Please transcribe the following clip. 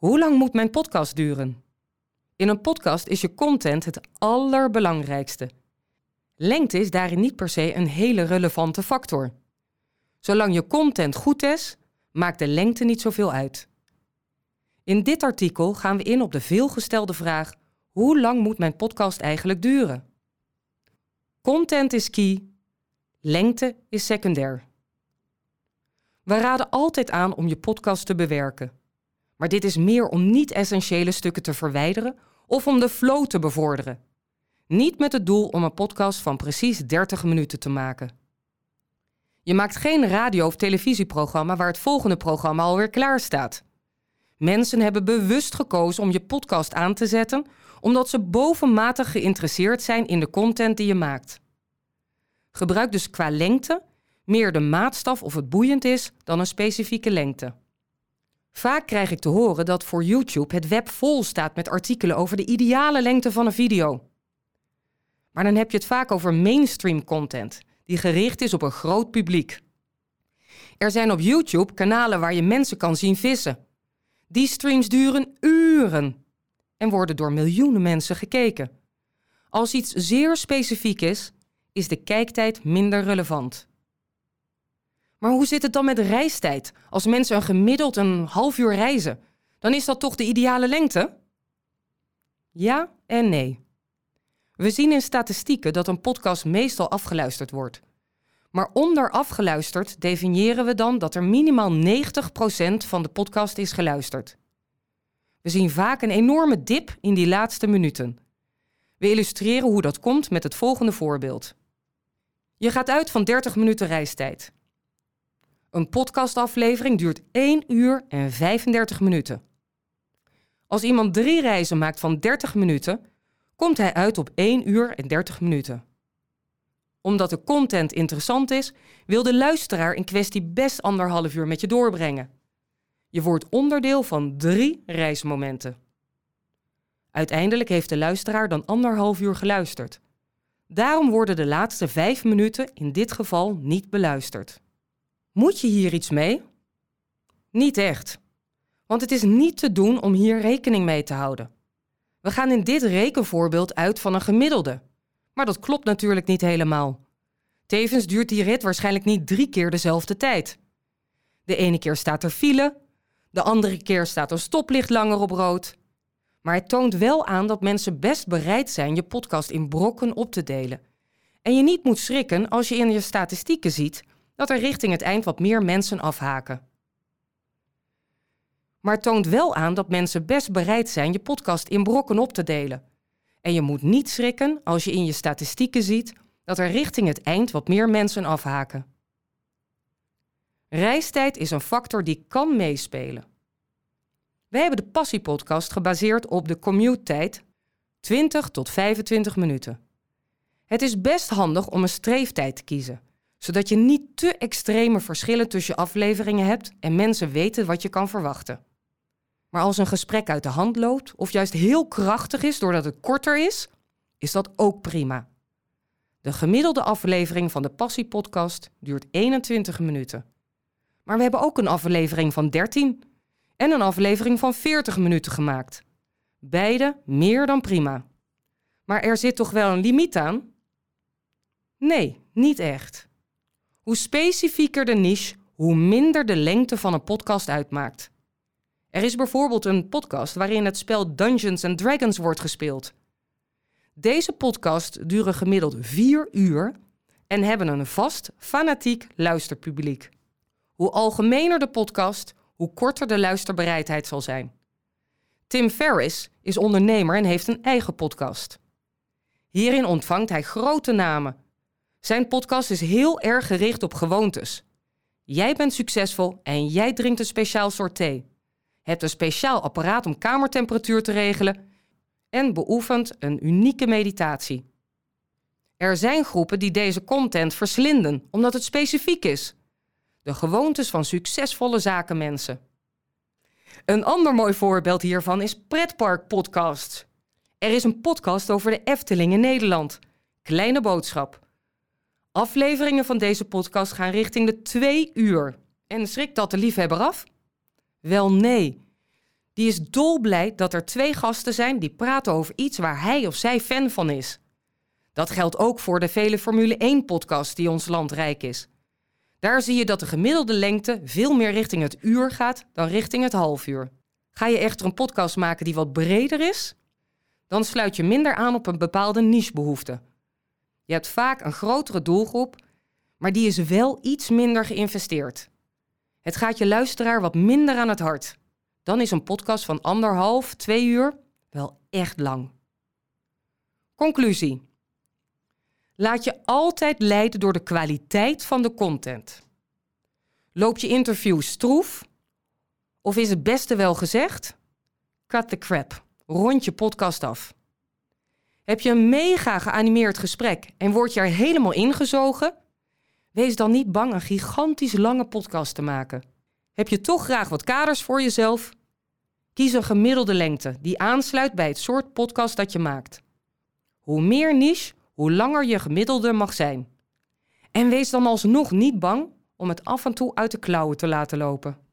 Hoe lang moet mijn podcast duren? In een podcast is je content het allerbelangrijkste. Lengte is daarin niet per se een hele relevante factor. Zolang je content goed is, maakt de lengte niet zoveel uit. In dit artikel gaan we in op de veelgestelde vraag: hoe lang moet mijn podcast eigenlijk duren? Content is key, lengte is secundair. We raden altijd aan om je podcast te bewerken. Maar dit is meer om niet-essentiële stukken te verwijderen of om de flow te bevorderen. Niet met het doel om een podcast van precies 30 minuten te maken. Je maakt geen radio- of televisieprogramma waar het volgende programma alweer klaar staat. Mensen hebben bewust gekozen om je podcast aan te zetten omdat ze bovenmatig geïnteresseerd zijn in de content die je maakt. Gebruik dus qua lengte meer de maatstaf of het boeiend is dan een specifieke lengte. Vaak krijg ik te horen dat voor YouTube het web vol staat met artikelen over de ideale lengte van een video. Maar dan heb je het vaak over mainstream content, die gericht is op een groot publiek. Er zijn op YouTube kanalen waar je mensen kan zien vissen. Die streams duren uren en worden door miljoenen mensen gekeken. Als iets zeer specifiek is, is de kijktijd minder relevant. Maar hoe zit het dan met reistijd? Als mensen een gemiddeld een half uur reizen, dan is dat toch de ideale lengte? Ja en nee. We zien in statistieken dat een podcast meestal afgeluisterd wordt. Maar onder afgeluisterd definiëren we dan dat er minimaal 90% van de podcast is geluisterd. We zien vaak een enorme dip in die laatste minuten. We illustreren hoe dat komt met het volgende voorbeeld. Je gaat uit van 30 minuten reistijd. Een podcastaflevering duurt 1 uur en 35 minuten. Als iemand drie reizen maakt van 30 minuten, komt hij uit op 1 uur en 30 minuten. Omdat de content interessant is, wil de luisteraar in kwestie best anderhalf uur met je doorbrengen. Je wordt onderdeel van drie reismomenten. Uiteindelijk heeft de luisteraar dan anderhalf uur geluisterd. Daarom worden de laatste vijf minuten in dit geval niet beluisterd. Moet je hier iets mee? Niet echt. Want het is niet te doen om hier rekening mee te houden. We gaan in dit rekenvoorbeeld uit van een gemiddelde. Maar dat klopt natuurlijk niet helemaal. Tevens duurt die rit waarschijnlijk niet drie keer dezelfde tijd. De ene keer staat er file, de andere keer staat een stoplicht langer op rood. Maar het toont wel aan dat mensen best bereid zijn je podcast in brokken op te delen. En je niet moet schrikken als je in je statistieken ziet dat er richting het eind wat meer mensen afhaken. Maar het toont wel aan dat mensen best bereid zijn je podcast in brokken op te delen. En je moet niet schrikken als je in je statistieken ziet dat er richting het eind wat meer mensen afhaken. Reistijd is een factor die kan meespelen. Wij hebben de Passiepodcast gebaseerd op de commute-tijd 20 tot 25 minuten. Het is best handig om een streeftijd te kiezen, zodat je niet te extreme verschillen tussen afleveringen hebt en mensen weten wat je kan verwachten. Maar als een gesprek uit de hand loopt of juist heel krachtig is doordat het korter is, is dat ook prima. De gemiddelde aflevering van de Passie-podcast duurt 21 minuten. Maar we hebben ook een aflevering van 13 en een aflevering van 40 minuten gemaakt. Beide meer dan prima. Maar er zit toch wel een limiet aan? Nee, niet echt. Hoe specifieker de niche, hoe minder de lengte van een podcast uitmaakt. Er is bijvoorbeeld een podcast waarin het spel Dungeons and Dragons wordt gespeeld. Deze podcasts duren gemiddeld vier uur en hebben een vast, fanatiek luisterpubliek. Hoe algemener de podcast, hoe korter de luisterbereidheid zal zijn. Tim Ferriss is ondernemer en heeft een eigen podcast. Hierin ontvangt hij grote namen. Zijn podcast is heel erg gericht op gewoontes. Jij bent succesvol en jij drinkt een speciaal soort thee. Hebt een speciaal apparaat om kamertemperatuur te regelen en beoefent een unieke meditatie. Er zijn groepen die deze content verslinden omdat het specifiek is. De gewoontes van succesvolle zakenmensen. Een ander mooi voorbeeld hiervan is Pretpark Podcast. Er is een podcast over de Efteling in Nederland. Kleine boodschap. Afleveringen van deze podcast gaan richting de twee uur. En schrikt dat de liefhebber af? Wel nee. Die is dolblij dat er twee gasten zijn die praten over iets waar hij of zij fan van is. Dat geldt ook voor de vele Formule 1-podcasts die ons land rijk is. Daar zie je dat de gemiddelde lengte veel meer richting het uur gaat dan richting het half uur. Ga je echter een podcast maken die wat breder is, dan sluit je minder aan op een bepaalde nichebehoefte. Je hebt vaak een grotere doelgroep, maar die is wel iets minder geïnvesteerd. Het gaat je luisteraar wat minder aan het hart. Dan is een podcast van anderhalf, twee uur wel echt lang. Conclusie. Laat je altijd leiden door de kwaliteit van de content. Loop je interview stroef? Of is het beste wel gezegd? Cut the crap. Rond je podcast af. Heb je een mega geanimeerd gesprek en word je er helemaal ingezogen? Wees dan niet bang een gigantisch lange podcast te maken. Heb je toch graag wat kaders voor jezelf? Kies een gemiddelde lengte die aansluit bij het soort podcast dat je maakt. Hoe meer niche, hoe langer je gemiddelde mag zijn. En wees dan alsnog niet bang om het af en toe uit de klauwen te laten lopen.